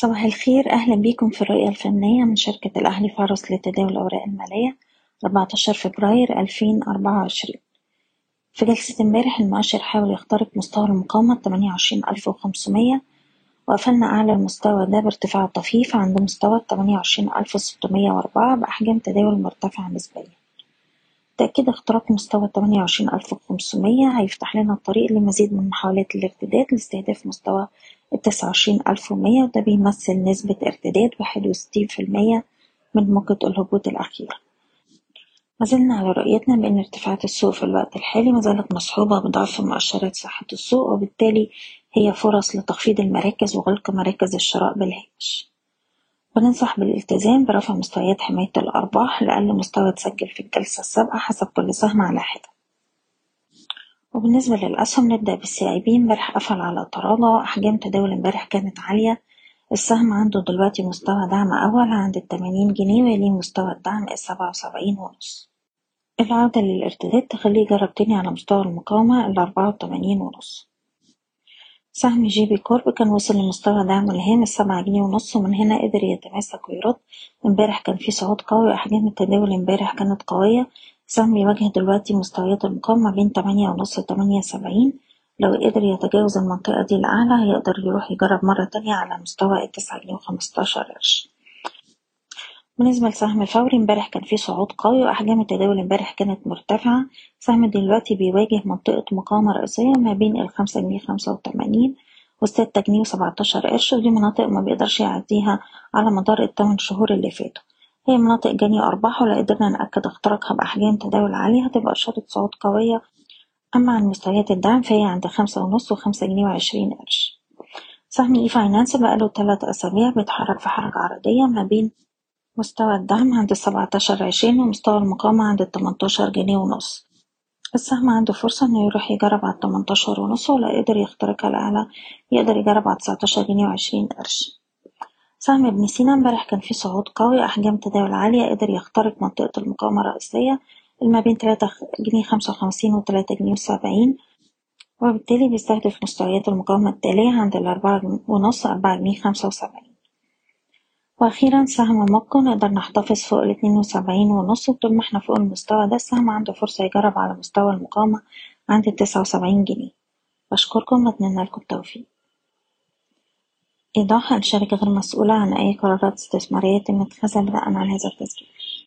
صباح الخير. أهلا بيكم في الرؤية الفنية من شركة الأهلي فارس لتداول الأوراق المالية 14 فبراير 2024 في جلسة امبارح المؤشر حاول يخترق مستوى المقاومة 28500 وقفلنا أعلى المستوى ده بارتفاع طفيف عند مستوى 28604 بأحجام تداول مرتفعة نسبيا. تأكيد اختراق مستوى 28500 هيفتح لنا الطريق لمزيد من محاولات الارتداد لاستهداف مستوى التسعة وعشرين ألف ومية وده بيمثل نسبة ارتداد واحد وستين في المية من موجة الهبوط الأخيرة مازلنا على رؤيتنا بأن ارتفاعات السوق في الوقت الحالي مازالت مصحوبة بضعف مؤشرات صحة السوق وبالتالي هي فرص لتخفيض المراكز وغلق مراكز الشراء بالهامش. بننصح بالالتزام برفع مستويات حماية الأرباح لأقل مستوى اتسجل في الجلسة السابقة حسب كل سهم على حدة. وبالنسبة للأسهم نبدأ بال CIB. امبارح قفل على تراجع أحجام تداول امبارح كانت عالية. السهم عنده دلوقتي مستوى دعم أول عند التمانين جنيه ويليه مستوى الدعم السبعة وسبعين ونص. العودة للارتداد تخليه يجرب تاني على مستوى المقاومة الأربعة وتمانين ونص. سهم جي بي كورب كان وصل لمستوى دعمه الهام السبعة جنيه ونص ومن هنا قدر يتماسك ويرد. امبارح كان في صعود قوي أحجام التداول امبارح كانت قوية. السهم بيواجه دلوقتي مستويات المقاومة بين تمانية ونص وتمانية سبعين. لو قدر يتجاوز المنطقة دي الأعلى هيقدر يروح يجرب مرة تانية على مستوى التسعة جنيه وخمستاشر قرش. بالنسبة لسهم فوري امبارح كان فيه صعود قوي وأحجام التداول امبارح كانت مرتفعة. سهم دلوقتي بيواجه منطقة مقاومة رئيسية ما بين الخمسة جنيه خمسة وتمانين والستة جنيه وسبعتاشر قرش ودي مناطق ما بيقدرش يعديها على مدار التمن شهور اللي فاتوا. هي مناطق جني أرباح ولو قدرنا نأكد اختراقها بأحجام تداول عالية هتبقى إشارة صعود قوية. أما عن مستويات الدعم فهي عند خمسة ونص وخمسة جنيه وعشرين قرش. سهم إي فاينانس بقاله تلات أسابيع بيتحرك في حركة عرضية ما بين مستوى الدعم عند السبعتاشر عشرين ومستوى المقاومة عند التمنتاشر جنيه ونص. السهم عنده فرصة إنه يروح يجرب على التمنتاشر ونص ولو قدر يخترقها الأعلى يقدر يجرب على تسعتاشر جنيه وعشرين قرش. سهم ابن سينا امبارح كان فيه صعود قوي أحجام تداول عالية قدر يخترق منطقة المقاومة الرئيسية ما بين تلاتة جنيه خمسة وخمسين وتلاتة جنيه وسبعين وبالتالي بيستهدف مستويات المقاومة التالية عند الأربعة ونص أربعة جنيه خمسة وسبعين. وأخيرا سهم موكو نقدر نحتفظ فوق الاتنين وسبعين ونص. طول ما إحنا فوق المستوى ده السهم عنده فرصة يجرب على مستوى المقاومة عند التسعة وسبعين جنيه. بشكركم. وأتمنى لكم التوفيق. إيضاح الشركة غير مسؤولة عن أي قرارات استثمارية تم اتخاذها بناءً على هذا التسجيل.